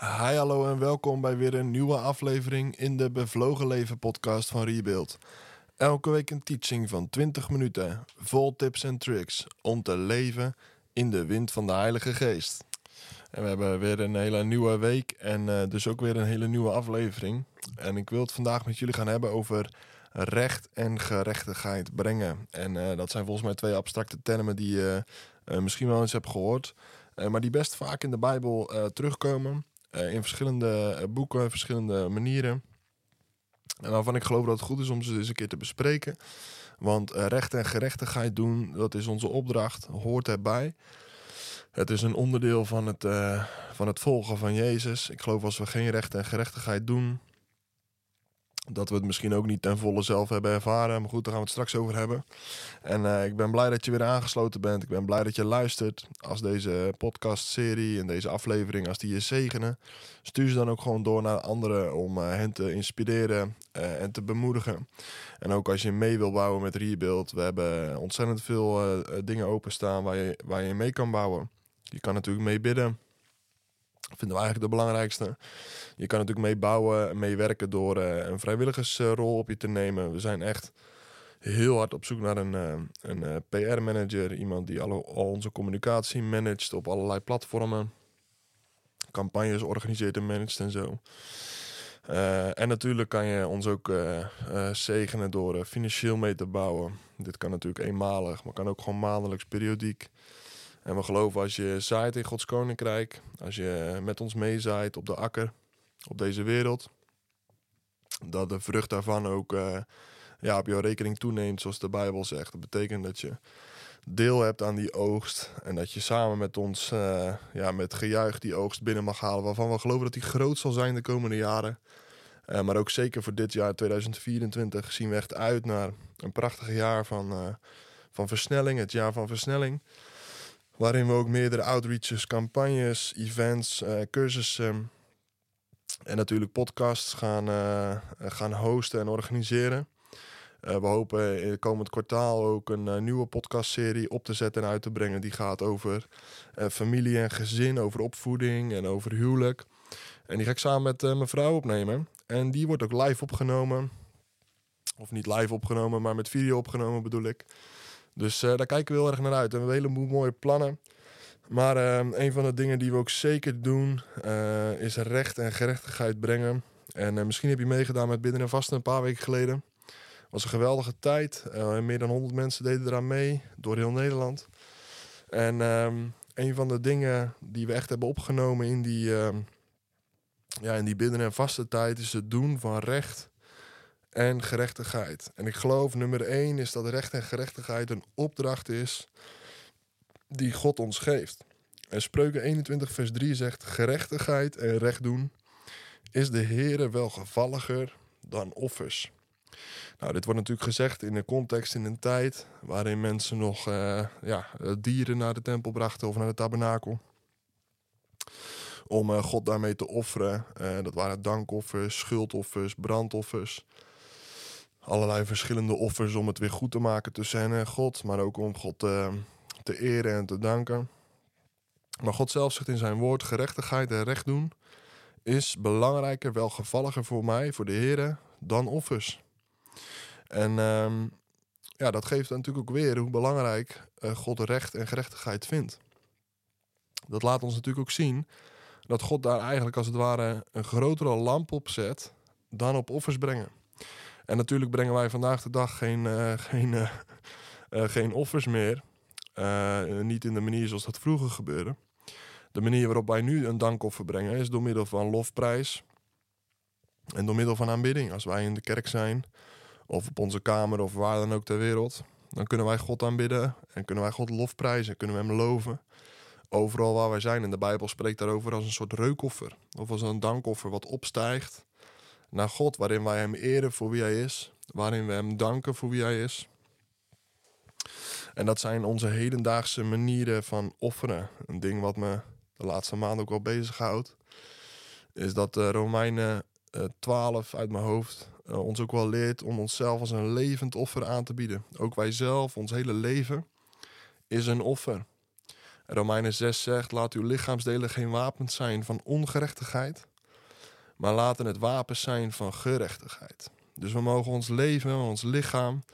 Hi, hallo en welkom bij weer een nieuwe aflevering in de Bevlogen Leven podcast van Rebuild. Elke week een teaching van 20 minuten, vol tips en tricks om te leven in de wind van de Heilige Geest. En we hebben weer een hele nieuwe week en eh, dus ook weer een hele nieuwe aflevering. En ik wil het vandaag met jullie gaan hebben over recht en gerechtigheid brengen. En eh, dat zijn volgens mij twee abstracte termen die je eh, misschien wel eens hebt gehoord. maar die best vaak in de Bijbel terugkomen. In verschillende boeken, verschillende manieren. En waarvan ik geloof dat het goed is om ze eens een keer te bespreken. Want recht en gerechtigheid doen, dat is onze opdracht, hoort erbij. Het is een onderdeel van het, van het volgen van Jezus. Ik geloof als we geen recht en gerechtigheid doen, dat we het misschien ook niet ten volle zelf hebben ervaren. Maar goed, daar gaan we het straks over hebben. En uh, ik ben blij dat je weer aangesloten bent. Ik ben blij dat je luistert. Als deze podcastserie en deze aflevering, als die je zegenen, stuur ze dan ook gewoon door naar anderen om uh, hen te inspireren uh, en te bemoedigen. En ook als je mee wil bouwen met Rebuild, we hebben ontzettend veel dingen openstaan waar je, waar je mee kan bouwen. Je kan natuurlijk mee bidden. Vinden we eigenlijk de belangrijkste. Je kan natuurlijk mee bouwen en meewerken door uh, een vrijwilligersrol op je te nemen. We zijn echt heel hard op zoek naar een, uh, een uh, PR-manager. Iemand die al onze communicatie managt op allerlei platformen. Campagnes organiseert en managt en zo. en natuurlijk kan je ons ook zegenen door financieel mee te bouwen. Dit kan natuurlijk eenmalig, maar kan ook gewoon maandelijks, periodiek. En we geloven als je zaait in Gods koninkrijk, als je met ons meezaait op de akker, op deze wereld, dat de vrucht daarvan ook uh, ja, op jouw rekening toeneemt, zoals de Bijbel zegt. Dat betekent dat je deel hebt aan die oogst en dat je samen met ons uh, ja, met gejuich die oogst binnen mag halen, waarvan we geloven dat die groot zal zijn de komende jaren. Uh, maar ook zeker voor dit jaar 2024 zien we echt uit naar een prachtig jaar van, van versnelling, het jaar van versnelling. Waarin we ook meerdere outreaches, campagnes, events, uh, cursussen en natuurlijk podcasts gaan, uh, gaan hosten en organiseren. Uh, we hopen in het komend kwartaal ook een nieuwe podcastserie op te zetten en uit te brengen. Die gaat over familie en gezin, over opvoeding en over huwelijk. En die ga ik samen met mijn vrouw opnemen. En die wordt ook live opgenomen. Of niet live opgenomen, maar met video opgenomen bedoel ik. Dus uh, daar kijken we heel erg naar uit. En we hebben een heleboel mooie plannen. Maar uh, een van de dingen die we ook zeker doen, uh, is recht en gerechtigheid brengen. En misschien heb je meegedaan met Bidden en Vasten een paar weken geleden. Was een geweldige tijd. meer dan 100 mensen deden eraan mee, door heel Nederland. En um, een van de dingen die we echt hebben opgenomen in die, ehm, ja, in die Bidden en Vasten tijd, is het doen van recht en gerechtigheid. En ik geloof nummer één is dat recht en gerechtigheid een opdracht is die God ons geeft. En Spreuken 21 vers 3 zegt, gerechtigheid en recht doen is de Heere wel gevalliger dan offers. Nou, dit wordt natuurlijk gezegd in een context, in een tijd waarin mensen nog uh, ja, dieren naar de tempel brachten of naar de tabernakel. Om uh, God daarmee te offeren. Dat waren dankoffers, schuldoffers, brandoffers allerlei verschillende offers om het weer goed te maken tussen hen en God, maar ook om God uh, te eren en te danken. Maar God zelf zegt in zijn woord: gerechtigheid en recht doen is belangrijker, welgevalliger voor mij, voor de Heer, dan offers. En um, ja, dat geeft natuurlijk ook weer hoe belangrijk uh, God recht en gerechtigheid vindt. Dat laat ons natuurlijk ook zien dat God daar eigenlijk als het ware een grotere lamp op zet dan op offers brengen. En natuurlijk brengen wij vandaag de dag geen, uh, geen, uh, uh, geen offers meer. niet in de manier zoals dat vroeger gebeurde. De manier waarop wij nu een dankoffer brengen is door middel van lofprijs. En door middel van aanbidding. Als wij in de kerk zijn, of op onze kamer, of waar dan ook ter wereld. Dan kunnen wij God aanbidden en kunnen wij God lofprijzen, kunnen we Hem loven. Overal waar wij zijn. En de Bijbel spreekt daarover als een soort reukoffer. Of als een dankoffer wat opstijgt naar God, waarin wij Hem eren voor wie Hij is, waarin we Hem danken voor wie Hij is. En dat zijn onze hedendaagse manieren van offeren. Een ding wat me de laatste maanden ook wel bezighoudt, is dat de Romeinen 12 uit mijn hoofd uh, ons ook wel leert om onszelf als een levend offer aan te bieden. Ook wij zelf, ons hele leven, is een offer. Romeinen 6 zegt: Laat uw lichaamsdelen geen wapens zijn van ongerechtigheid, maar laten het wapens zijn van gerechtigheid. Dus we mogen ons leven, ons lichaam,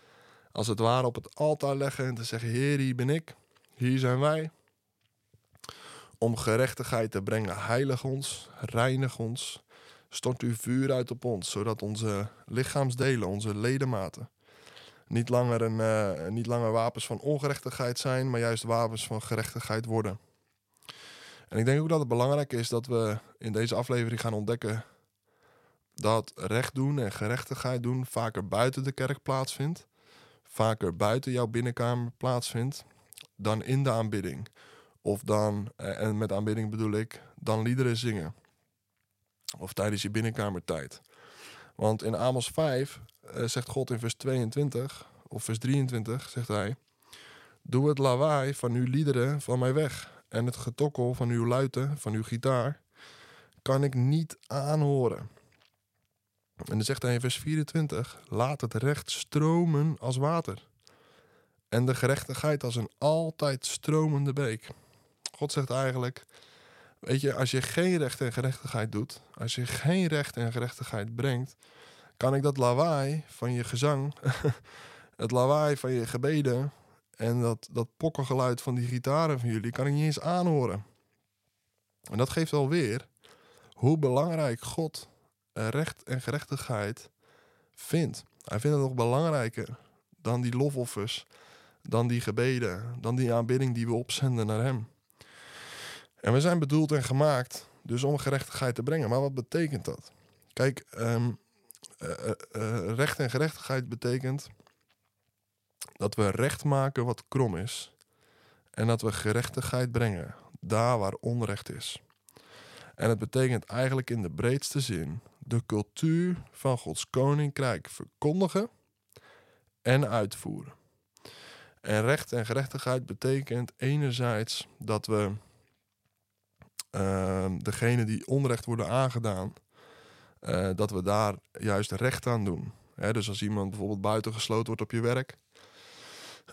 als het ware op het altaar leggen en te zeggen: Heer, hier ben ik, hier zijn wij. Om gerechtigheid te brengen, heilig ons, reinig ons, stort uw vuur uit op ons, zodat onze lichaamsdelen, onze ledematen, niet langer, een, uh, niet langer wapens van ongerechtigheid zijn, maar juist wapens van gerechtigheid worden. En ik denk ook dat het belangrijk is dat we in deze aflevering gaan ontdekken dat recht doen en gerechtigheid doen vaker buiten de kerk plaatsvindt, vaker buiten jouw binnenkamer plaatsvindt, dan in de aanbidding. Of dan, eh, en met aanbidding bedoel ik, dan liederen zingen. Of tijdens je binnenkamertijd. Want in Amos 5 uh, zegt God in vers 22 of vers 23 zegt hij: Doe het lawaai van uw liederen van mij weg en het getokkel van uw luiten, van uw gitaar, kan ik niet aanhoren. En dan zegt hij in vers 24: Laat het recht stromen als water en de gerechtigheid als een altijd stromende beek. God zegt eigenlijk: Weet je, als je geen recht en gerechtigheid doet, als je geen recht en gerechtigheid brengt, kan ik dat lawaai van je gezang, het lawaai van je gebeden en dat, dat pokkengeluid van die gitaren van jullie, kan ik niet eens aanhoren. En dat geeft alweer hoe belangrijk God recht en gerechtigheid vindt. Hij vindt het nog belangrijker dan die lofoffers, dan die gebeden, dan die aanbidding die we opzenden naar Hem. En we zijn bedoeld en gemaakt dus om gerechtigheid te brengen. Maar wat betekent dat? Kijk, um, uh, uh, recht en gerechtigheid betekent dat we recht maken wat krom is. En dat we gerechtigheid brengen daar waar onrecht is. En het betekent eigenlijk in de breedste zin de cultuur van Gods koninkrijk verkondigen en uitvoeren. En recht en gerechtigheid betekent enerzijds dat we uh, degene die onrecht worden aangedaan, uh, dat we daar juist recht aan doen. Dus als iemand bijvoorbeeld buitengesloten wordt op je werk,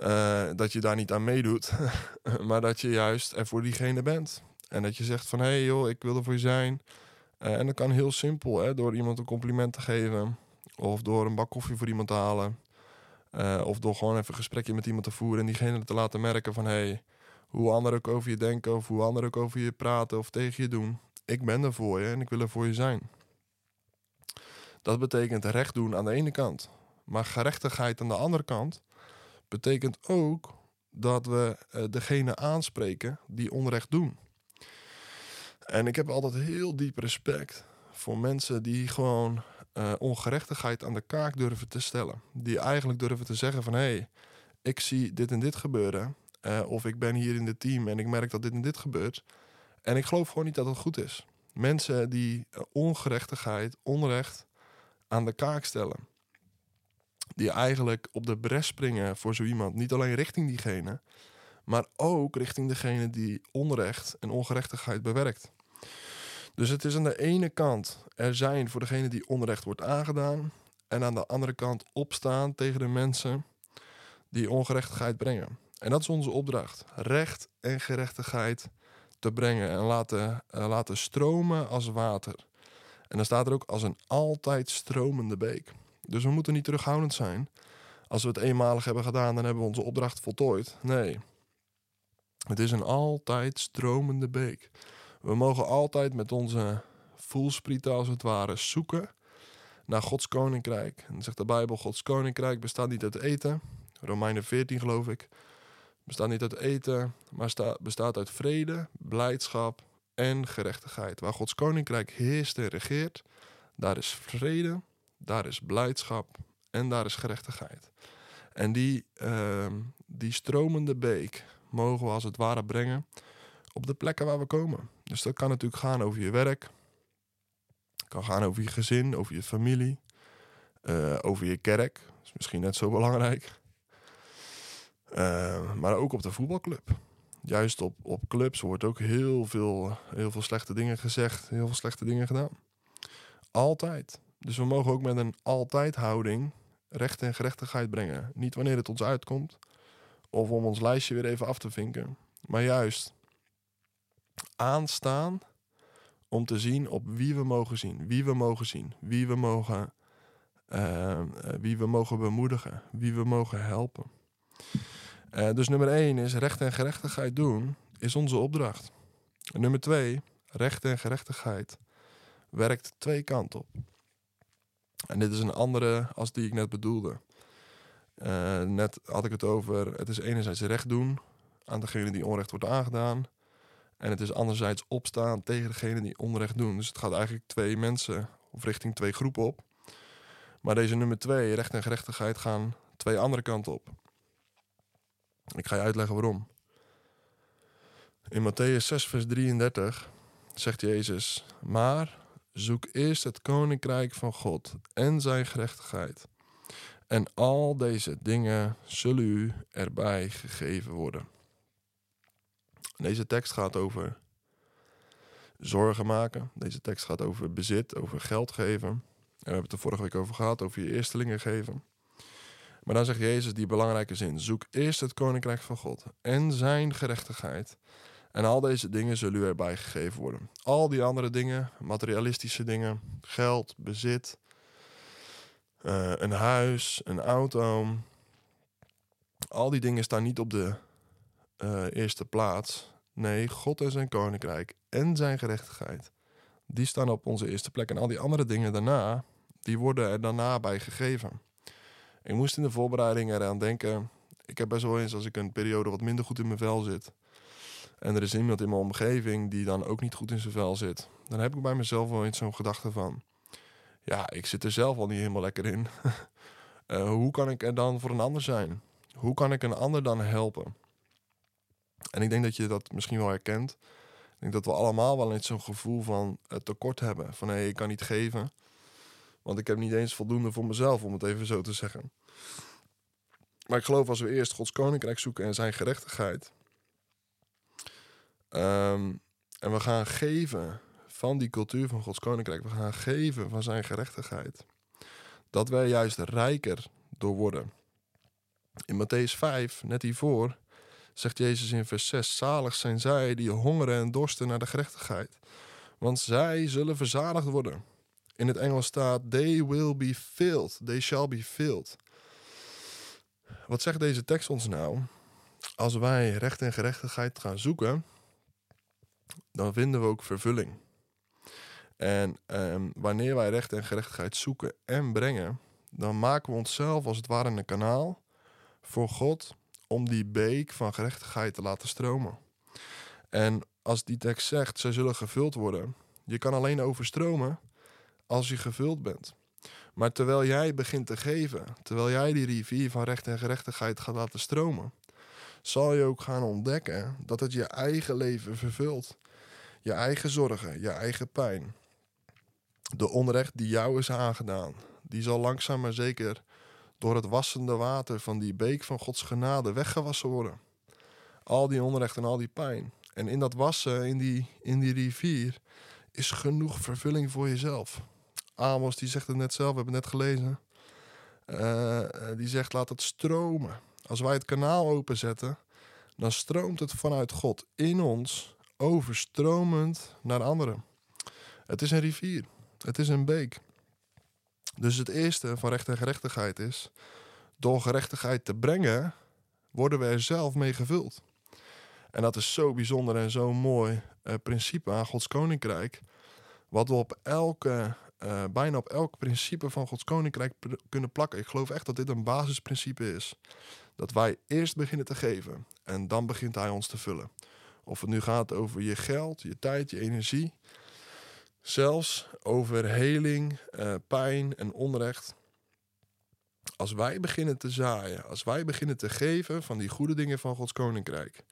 uh, dat je daar niet aan meedoet, maar dat je juist er voor diegene bent. En dat je zegt van hé hey joh, ik wil er voor je zijn. Uh, en dat kan heel simpel, hè, door iemand een compliment te geven, of door een bak koffie voor iemand te halen, uh, of door gewoon even een gesprekje met iemand te voeren en diegene te laten merken van hey, hoe anderen ook over je denken, of hoe anderen ook over je praten of tegen je doen. Ik ben er voor je en ik wil er voor je zijn. Dat betekent recht doen aan de ene kant. Maar gerechtigheid aan de andere kant betekent ook dat we uh, degene aanspreken die onrecht doen. En ik heb altijd heel diep respect voor mensen die gewoon uh, ongerechtigheid aan de kaak durven te stellen. Die eigenlijk durven te zeggen van hé, hey, ik zie dit en dit gebeuren. Uh, of ik ben hier in het team en ik merk dat dit en dit gebeurt. En ik geloof gewoon niet dat het goed is. Mensen die ongerechtigheid, onrecht aan de kaak stellen. Die eigenlijk op de bres springen voor zo iemand. Niet alleen richting diegene, maar ook richting degene die onrecht en ongerechtigheid bewerkt. Dus het is aan de ene kant er zijn voor degene die onrecht wordt aangedaan. En aan de andere kant opstaan tegen de mensen die ongerechtigheid brengen. En dat is onze opdracht. Recht en gerechtigheid te brengen en laten, uh, laten stromen als water. En dan staat er ook als een altijd stromende beek. Dus we moeten niet terughoudend zijn. Als we het eenmalig hebben gedaan, dan hebben we onze opdracht voltooid. Nee. Het is een altijd stromende beek. We mogen altijd met onze voelsprieten als het ware zoeken naar Gods koninkrijk. En dan zegt de Bijbel: Gods koninkrijk bestaat niet uit eten. Romeinen 14 geloof ik. Bestaat niet uit eten, maar sta, bestaat uit vrede, blijdschap en gerechtigheid. Waar Gods koninkrijk heerst en regeert, daar is vrede, daar is blijdschap en daar is gerechtigheid. En die, uh, die stromende beek mogen we als het ware brengen op de plekken waar we komen. Dus dat kan natuurlijk gaan over je werk. Kan gaan over je gezin, over je familie. Uh, over je kerk. Dat is misschien net zo belangrijk. Uh, maar ook op de voetbalclub. Juist op, op clubs wordt ook heel veel, heel veel slechte dingen gezegd. Heel veel slechte dingen gedaan. Altijd. Dus we mogen ook met een altijd houding recht en gerechtigheid brengen. Niet wanneer het ons uitkomt. Of om ons lijstje weer even af te vinken. Maar juist aanstaan om te zien op wie we mogen zien, wie we mogen zien, wie we mogen, uh, wie we mogen bemoedigen, wie we mogen helpen. Uh, dus nummer één is recht en gerechtigheid doen, is onze opdracht. En nummer twee, recht en gerechtigheid werkt twee kanten op. En dit is een andere als die ik net bedoelde. Uh, net had ik het over, het is enerzijds recht doen aan degene die onrecht wordt aangedaan. En het is anderzijds opstaan tegen degene die onrecht doen. Dus het gaat eigenlijk twee mensen of richting twee groepen op. Maar deze nummer twee, recht en gerechtigheid, gaan twee andere kanten op. Ik ga je uitleggen waarom. In Matthäus 6, vers 33 zegt Jezus: Maar zoek eerst het koninkrijk van God en zijn gerechtigheid. En al deze dingen zullen u erbij gegeven worden. Deze tekst gaat over zorgen maken. Deze tekst gaat over bezit, over geld geven. En we hebben het er vorige week over gehad, over je eerstelingen geven. Maar dan zegt Jezus die belangrijke zin: zoek eerst het koninkrijk van God en zijn gerechtigheid. En al deze dingen zullen u erbij gegeven worden. Al die andere dingen, materialistische dingen, geld, bezit, uh, een huis, een auto. Al die dingen staan niet op de uh, eerste plaats. Nee, God en zijn koninkrijk en zijn gerechtigheid. Die staan op onze eerste plek. En al die andere dingen daarna, die worden er daarna bij gegeven. Ik moest in de voorbereiding eraan denken. Ik heb best wel eens als ik een periode wat minder goed in mijn vel zit. En er is iemand in mijn omgeving die dan ook niet goed in zijn vel zit. Dan heb ik bij mezelf wel eens zo'n gedachte van. Ja, ik zit er zelf al niet helemaal lekker in. uh, hoe kan ik er dan voor een ander zijn? Hoe kan ik een ander dan helpen? En ik denk dat je dat misschien wel herkent. Ik denk dat we allemaal wel eens zo'n gevoel van tekort hebben. Van hé, hey, ik kan niet geven. Want ik heb niet eens voldoende voor mezelf, om het even zo te zeggen. Maar ik geloof als we eerst Gods koninkrijk zoeken en zijn gerechtigheid. Um, en we gaan geven van die cultuur van Gods koninkrijk. We gaan geven van zijn gerechtigheid. Dat wij juist rijker door worden. In Matthäus 5, net hiervoor, zegt Jezus in vers 6: Zalig zijn zij die hongeren en dorsten naar de gerechtigheid, want zij zullen verzadigd worden. In het Engels staat: They will be filled, they shall be filled. Wat zegt deze tekst ons nou? Als wij recht en gerechtigheid gaan zoeken, dan vinden we ook vervulling. En um, wanneer wij recht en gerechtigheid zoeken en brengen, dan maken we onszelf als het ware een kanaal voor God om die beek van gerechtigheid te laten stromen. En als die tekst zegt, zij zullen gevuld worden, je kan alleen overstromen als je gevuld bent. Maar terwijl jij begint te geven, terwijl jij die rivier van recht en gerechtigheid gaat laten stromen, zal je ook gaan ontdekken dat het je eigen leven vervult. Je eigen zorgen, je eigen pijn. De onrecht die jou is aangedaan, die zal langzaam maar zeker door het wassende water van die beek van Gods genade weggewassen worden. Al die onrecht en al die pijn. En in dat wassen, in die, in die rivier, is genoeg vervulling voor jezelf. Amos, die zegt het net zelf, we hebben het net gelezen. Uh, die zegt, laat het stromen. Als wij het kanaal openzetten, dan stroomt het vanuit God in ons, overstromend naar anderen. Het is een rivier. Het is een beek. Dus het eerste van recht en gerechtigheid is: door gerechtigheid te brengen, worden we er zelf mee gevuld. En dat is zo bijzonder en zo mooi uh, principe aan Gods koninkrijk. Wat we op elke, uh, bijna op elk principe van Gods koninkrijk kunnen plakken. Ik geloof echt dat dit een basisprincipe is. Dat wij eerst beginnen te geven en dan begint Hij ons te vullen. Of het nu gaat over je geld, je tijd, je energie. Zelfs over heling, uh, pijn en onrecht. Als wij beginnen te zaaien, als wij beginnen te geven van die goede dingen van Gods koninkrijk,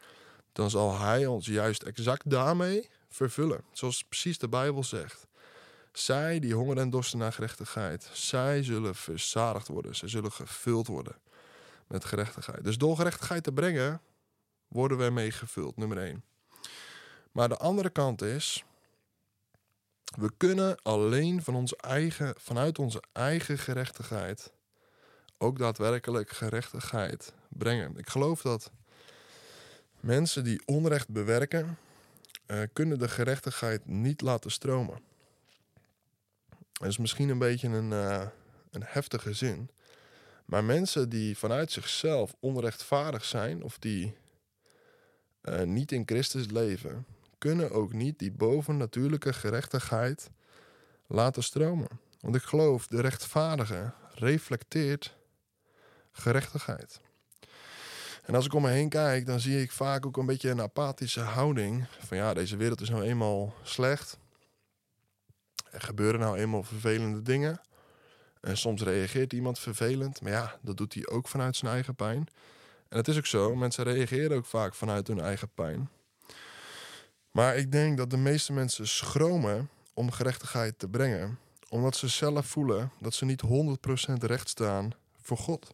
dan zal Hij ons juist exact daarmee vervullen. Zoals precies de Bijbel zegt. Zij die honger en dorsten naar gerechtigheid, zij zullen verzadigd worden. Zij zullen gevuld worden met gerechtigheid. Dus door gerechtigheid te brengen, worden we mee gevuld, nummer 1. Maar de andere kant is, we kunnen alleen van onze eigen, vanuit onze eigen gerechtigheid ook daadwerkelijk gerechtigheid brengen. Ik geloof dat mensen die onrecht bewerken, eh, kunnen de gerechtigheid niet laten stromen. Dat is misschien een beetje een, eh, een heftige zin. Maar mensen die vanuit zichzelf onrechtvaardig zijn of die eh, niet in Christus leven, kunnen ook niet die bovennatuurlijke gerechtigheid laten stromen. Want ik geloof, de rechtvaardige reflecteert gerechtigheid. En als ik om me heen kijk, dan zie ik vaak ook een beetje een apathische houding. Van ja, deze wereld is nou eenmaal slecht. Er gebeuren nou eenmaal vervelende dingen. En soms reageert iemand vervelend. Maar ja, dat doet hij ook vanuit zijn eigen pijn. En het is ook zo, mensen reageren ook vaak vanuit hun eigen pijn. Maar ik denk dat de meeste mensen schromen om gerechtigheid te brengen, omdat ze zelf voelen dat ze niet 100% recht staan voor God.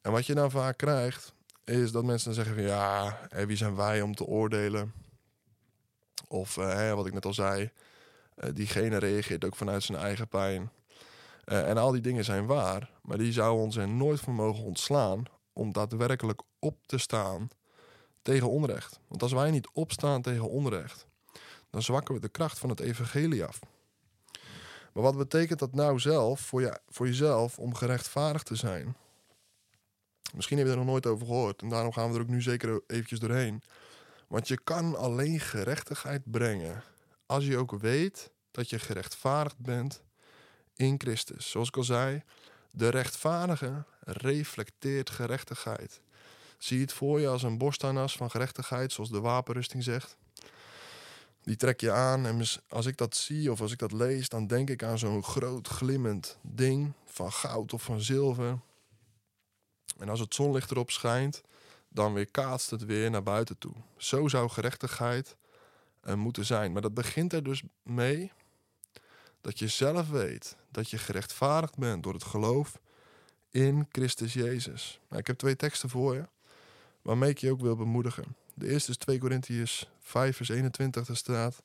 En wat je dan vaak krijgt, is dat mensen zeggen van ja, wie zijn wij om te oordelen? Of eh, wat ik net al zei, uh, diegene reageert ook vanuit zijn eigen pijn. Uh, en al die dingen zijn waar, maar die zouden ons er nooit van mogen ontslaan om daadwerkelijk op te staan tegen onrecht. Want als wij niet opstaan tegen onrecht, dan zwakken we de kracht van het evangelie af. Maar wat betekent dat nou zelf voor, je, voor jezelf om gerechtvaardigd te zijn? Misschien heb je er nog nooit over gehoord en daarom gaan we er ook nu zeker eventjes doorheen. Want je kan alleen gerechtigheid brengen als je ook weet dat je gerechtvaardigd bent in Christus. Zoals ik al zei, de rechtvaardige reflecteert gerechtigheid. Zie het voor je als een borstharnas van gerechtigheid, zoals de wapenrusting zegt. Die trek je aan en als ik dat zie of als ik dat lees, dan denk ik aan zo'n groot glimmend ding van goud of van zilver. En als het zonlicht erop schijnt, dan weer kaatst het weer naar buiten toe. Zo zou gerechtigheid moeten zijn. Maar dat begint er dus mee dat je zelf weet dat je gerechtvaardigd bent door het geloof in Christus Jezus. Nou, ik heb twee teksten voor je, waarmee ik je ook wil bemoedigen. De eerste is 2 Korintiërs 5 vers 21, daar staat...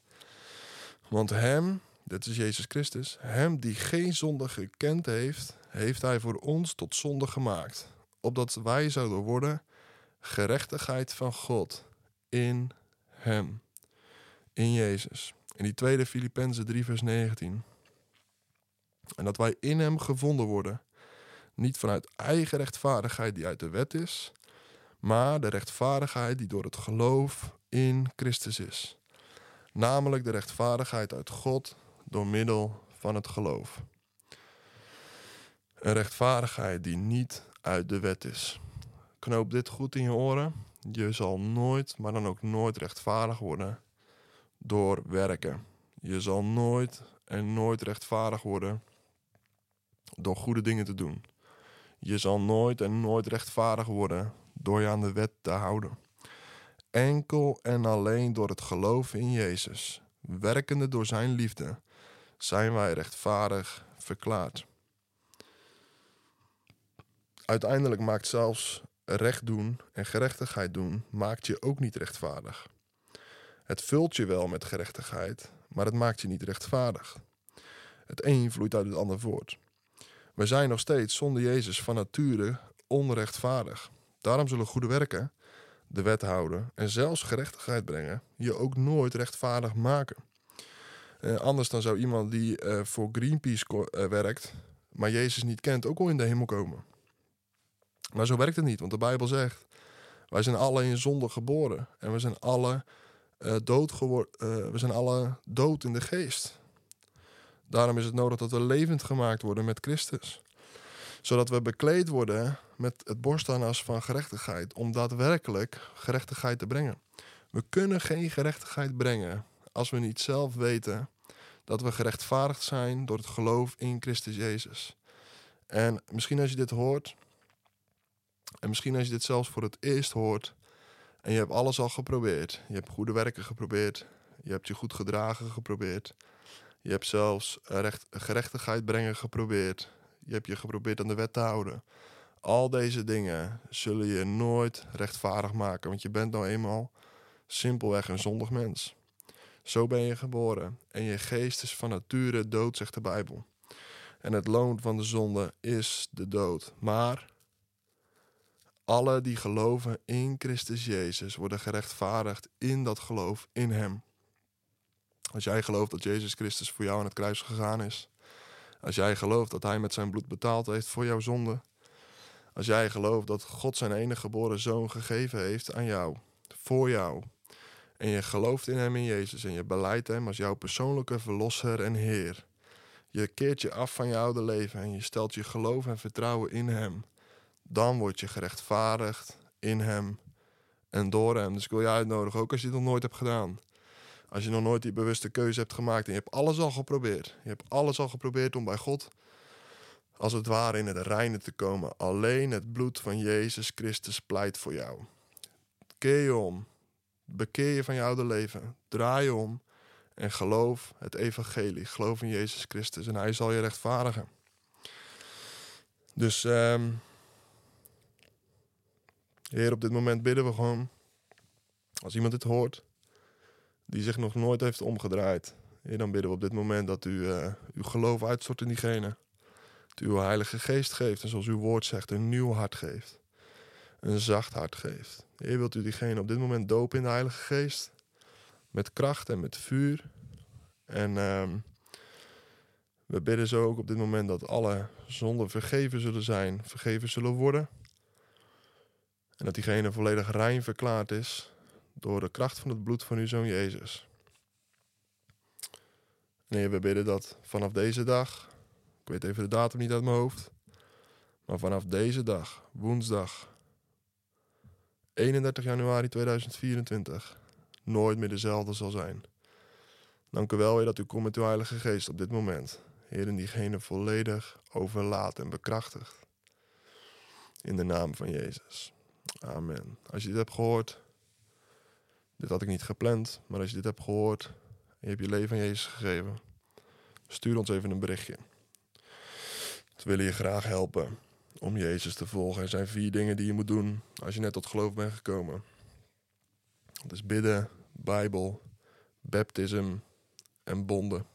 Want hem, dit is Jezus Christus, hem die geen zonde gekend heeft, heeft hij voor ons tot zonde gemaakt. Opdat wij zouden worden gerechtigheid van God in hem, in Jezus. En die tweede Filippenzen 3 vers 19. En dat wij in hem gevonden worden, niet vanuit eigen rechtvaardigheid die uit de wet is, maar de rechtvaardigheid die door het geloof in Christus is. Namelijk de rechtvaardigheid uit God door middel van het geloof. Een rechtvaardigheid die niet uit de wet is. Knoop dit goed in je oren. Je zal nooit, maar dan ook nooit rechtvaardig worden door werken. Je zal nooit en nooit rechtvaardig worden door goede dingen te doen. Je zal nooit en nooit rechtvaardig worden door je aan de wet te houden. Enkel en alleen door het geloven in Jezus, werkende door Zijn liefde, zijn wij rechtvaardig verklaard. Uiteindelijk maakt zelfs recht doen en gerechtigheid doen, maakt je ook niet rechtvaardig. Het vult je wel met gerechtigheid, maar het maakt je niet rechtvaardig. Het een vloeit uit het ander voort. We zijn nog steeds zonder Jezus van nature onrechtvaardig. Daarom zullen goede werken, de wet houden en zelfs gerechtigheid brengen, je ook nooit rechtvaardig maken. Eh, anders dan zou iemand die uh, voor Greenpeace uh, werkt, maar Jezus niet kent, ook al in de hemel komen. Maar zo werkt het niet, want de Bijbel zegt: wij zijn alle in zonde geboren en we zijn alle dood geworden, we zijn alle dood in de geest. Daarom is het nodig dat we levend gemaakt worden met Christus. Zodat we bekleed worden met het borstharnas van gerechtigheid. Om daadwerkelijk gerechtigheid te brengen. We kunnen geen gerechtigheid brengen als we niet zelf weten dat we gerechtvaardigd zijn door het geloof in Christus Jezus. En misschien als je dit hoort, en misschien als je dit zelfs voor het eerst hoort, en je hebt alles al geprobeerd, je hebt goede werken geprobeerd, je hebt je goed gedragen geprobeerd, je hebt zelfs recht, gerechtigheid brengen geprobeerd. Je hebt je geprobeerd aan de wet te houden. Al deze dingen zullen je nooit rechtvaardig maken, want je bent nou eenmaal simpelweg een zondig mens. Zo ben je geboren en je geest is van nature dood, zegt de Bijbel. En het loon van de zonde is de dood. Maar Alle die geloven in Christus Jezus worden gerechtvaardigd in dat geloof in Hem. Als jij gelooft dat Jezus Christus voor jou aan het kruis gegaan is. Als jij gelooft dat Hij met zijn bloed betaald heeft voor jouw zonde. Als jij gelooft dat God zijn enige geboren zoon gegeven heeft aan jou, voor jou. En je gelooft in Hem in Jezus en je beleidt Hem als jouw persoonlijke verlosser en Heer. Je keert je af van je oude leven en je stelt je geloof en vertrouwen in Hem. Dan word je gerechtvaardigd in Hem en door Hem. Dus ik wil je uitnodigen, ook als je het nog nooit hebt gedaan. Als je nog nooit die bewuste keuze hebt gemaakt en je hebt alles al geprobeerd. Je hebt alles al geprobeerd om bij God als het ware in het reine te komen. Alleen het bloed van Jezus Christus pleit voor jou. Keer je om. Bekeer je van je oude leven. Draai je om. En geloof het evangelie. Geloof in Jezus Christus. En hij zal je rechtvaardigen. Dus, ehm Heer, op dit moment bidden we gewoon. Als iemand het hoort. Die zich nog nooit heeft omgedraaid. Heer, dan bidden we op dit moment dat u uh, uw geloof uitstort in diegene u uw Heilige Geest geeft. En zoals uw woord zegt, een nieuw hart geeft. Een zacht hart geeft. Heer, wilt u diegene op dit moment dopen in de Heilige Geest? Met kracht en met vuur. En um, we bidden zo ook op dit moment dat alle zonden vergeven zullen zijn, vergeven zullen worden. En dat diegene volledig rein verklaard is door de kracht van het bloed van uw zoon Jezus. En Heer, we bidden dat vanaf deze dag ik weet even de datum niet uit mijn hoofd. Maar vanaf deze dag, woensdag 31 januari 2024, nooit meer dezelfde zal zijn. Dank u wel, Heer, dat u komt met uw Heilige Geest op dit moment. Heer, en diegene volledig overlaat en bekrachtigt. In de naam van Jezus. Amen. Als je dit hebt gehoord, dit had ik niet gepland, maar als je dit hebt gehoord en je hebt je leven aan Jezus gegeven, stuur ons even een berichtje. We willen je graag helpen om Jezus te volgen. Er zijn vier dingen die je moet doen als je net tot geloof bent gekomen. Dat is bidden, Bijbel, baptism en bonden.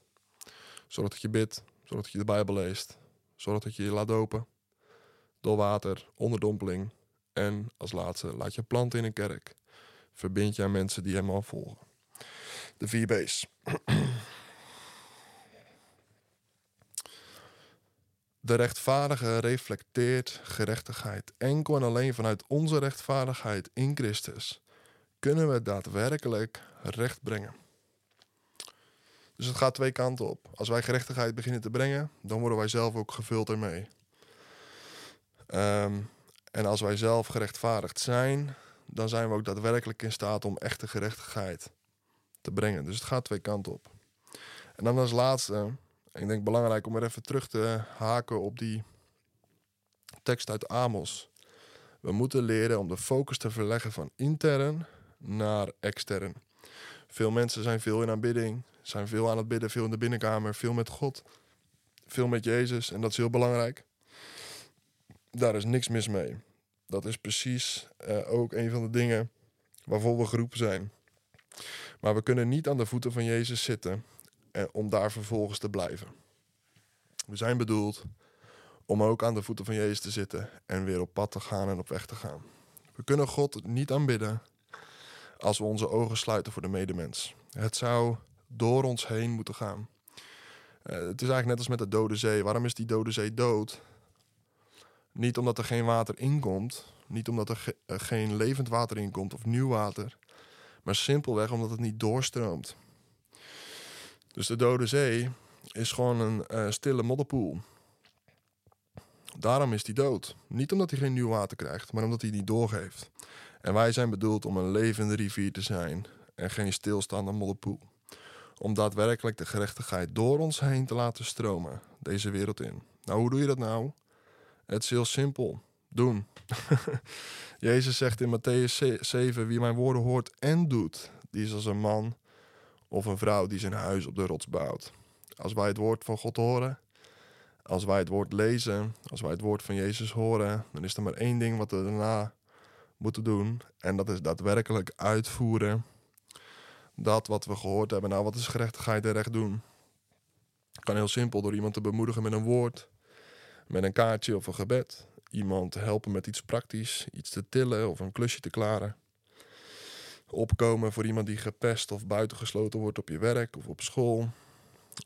Zorg dat je bidt, zorg dat je de Bijbel leest, zorg dat je je laat dopen. Door water, onderdompeling. En als laatste, laat je planten in een kerk. Verbind je aan mensen die hem al volgen. De vier B's. De rechtvaardige reflecteert gerechtigheid. Enkel en alleen vanuit onze rechtvaardigheid in Christus kunnen we daadwerkelijk recht brengen. Dus het gaat twee kanten op. Als wij gerechtigheid beginnen te brengen, dan worden wij zelf ook gevuld ermee. Um, en als wij zelf gerechtvaardigd zijn, dan zijn we ook daadwerkelijk in staat om echte gerechtigheid te brengen. Dus het gaat twee kanten op. En dan als laatste, ik denk belangrijk om er even terug te haken op die tekst uit Amos. We moeten leren om de focus te verleggen van intern naar extern. Veel mensen zijn veel in aanbidding, zijn veel aan het bidden, veel in de binnenkamer, veel met God, veel met Jezus en dat is heel belangrijk. Daar is niks mis mee. Dat is precies uh, ook een van de dingen waarvoor we geroepen zijn. Maar we kunnen niet aan de voeten van Jezus zitten en om daar vervolgens te blijven. We zijn bedoeld om ook aan de voeten van Jezus te zitten en weer op pad te gaan en op weg te gaan. We kunnen God niet aanbidden als we onze ogen sluiten voor de medemens. Het zou door ons heen moeten gaan. Uh, het is eigenlijk net als met de Dode Zee. Waarom is die Dode Zee dood? Niet omdat er geen water inkomt, niet omdat er ge uh, geen levend water inkomt of nieuw water, maar simpelweg omdat het niet doorstroomt. Dus de Dode Zee is gewoon een uh, stille modderpoel. Daarom is hij dood. Niet omdat hij geen nieuw water krijgt, maar omdat hij niet doorgeeft. En wij zijn bedoeld om een levende rivier te zijn en geen stilstaande modderpoel. Om daadwerkelijk de gerechtigheid door ons heen te laten stromen, deze wereld in. Nou, hoe doe je dat nou? Het is heel simpel. Doen. Jezus zegt in Matthäus 7: Wie mijn woorden hoort en doet, die is als een man of een vrouw die zijn huis op de rots bouwt. Als wij het woord van God horen, als wij het woord lezen, als wij het woord van Jezus horen, dan is er maar één ding wat we daarna moeten doen. En dat is daadwerkelijk uitvoeren dat wat we gehoord hebben. Nou, wat is gerechtigheid en recht doen? Kan heel simpel door iemand te bemoedigen met een woord, met een kaartje of een gebed. iemand helpen met iets praktisch, iets te tillen of een klusje te klaren. Opkomen voor iemand die gepest of buitengesloten wordt op je werk of op school.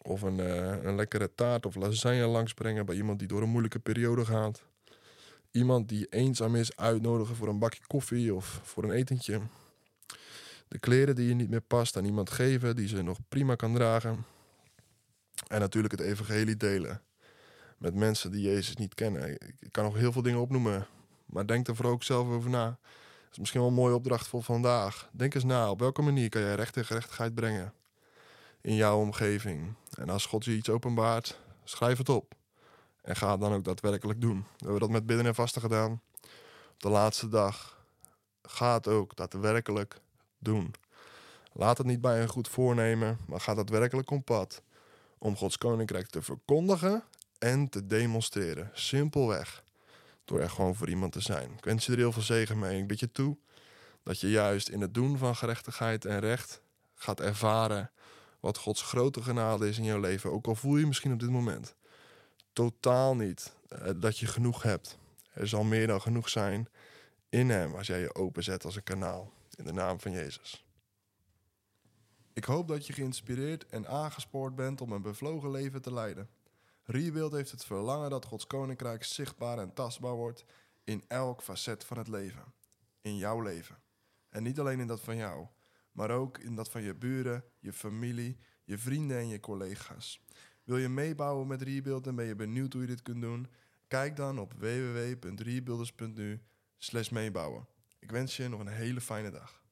Of een, eh, een lekkere taart of lasagne langsbrengen bij iemand die door een moeilijke periode gaat. Iemand die eenzaam is uitnodigen voor een bakje koffie of voor een etentje. De kleren die je niet meer past aan iemand geven die ze nog prima kan dragen. En natuurlijk het evangelie delen met mensen die Jezus niet kennen. Ik kan nog heel veel dingen opnoemen, maar denk er vooral ook zelf over na. Dat is misschien wel een mooie opdracht voor vandaag. Denk eens na, op welke manier kan jij recht en gerechtigheid brengen in jouw omgeving? En als God je iets openbaart, schrijf het op. En ga het dan ook daadwerkelijk doen. We hebben dat met bidden en vasten gedaan. Op de laatste dag. Ga het ook daadwerkelijk doen. Laat het niet bij een goed voornemen, maar ga daadwerkelijk op pad om Gods koninkrijk te verkondigen en te demonstreren. Simpelweg. Door er gewoon voor iemand te zijn. Ik wens je er heel veel zegen mee. Ik bid je toe dat je juist in het doen van gerechtigheid en recht gaat ervaren wat Gods grote genade is in jouw leven. Ook al voel je misschien op dit moment totaal niet eh, dat je genoeg hebt. Er zal meer dan genoeg zijn in Hem als jij je openzet als een kanaal. In de naam van Jezus. Ik hoop dat je geïnspireerd en aangespoord bent om een bevlogen leven te leiden. Rebuild heeft het verlangen dat Gods koninkrijk zichtbaar en tastbaar wordt in elk facet van het leven. In jouw leven. En niet alleen in dat van jou, maar ook in dat van je buren, je familie, je vrienden en je collega's. Wil je meebouwen met Rebuild en ben je benieuwd hoe je dit kunt doen? Kijk dan op www.rebuilders.nu meebouwen. Ik wens je nog een hele fijne dag.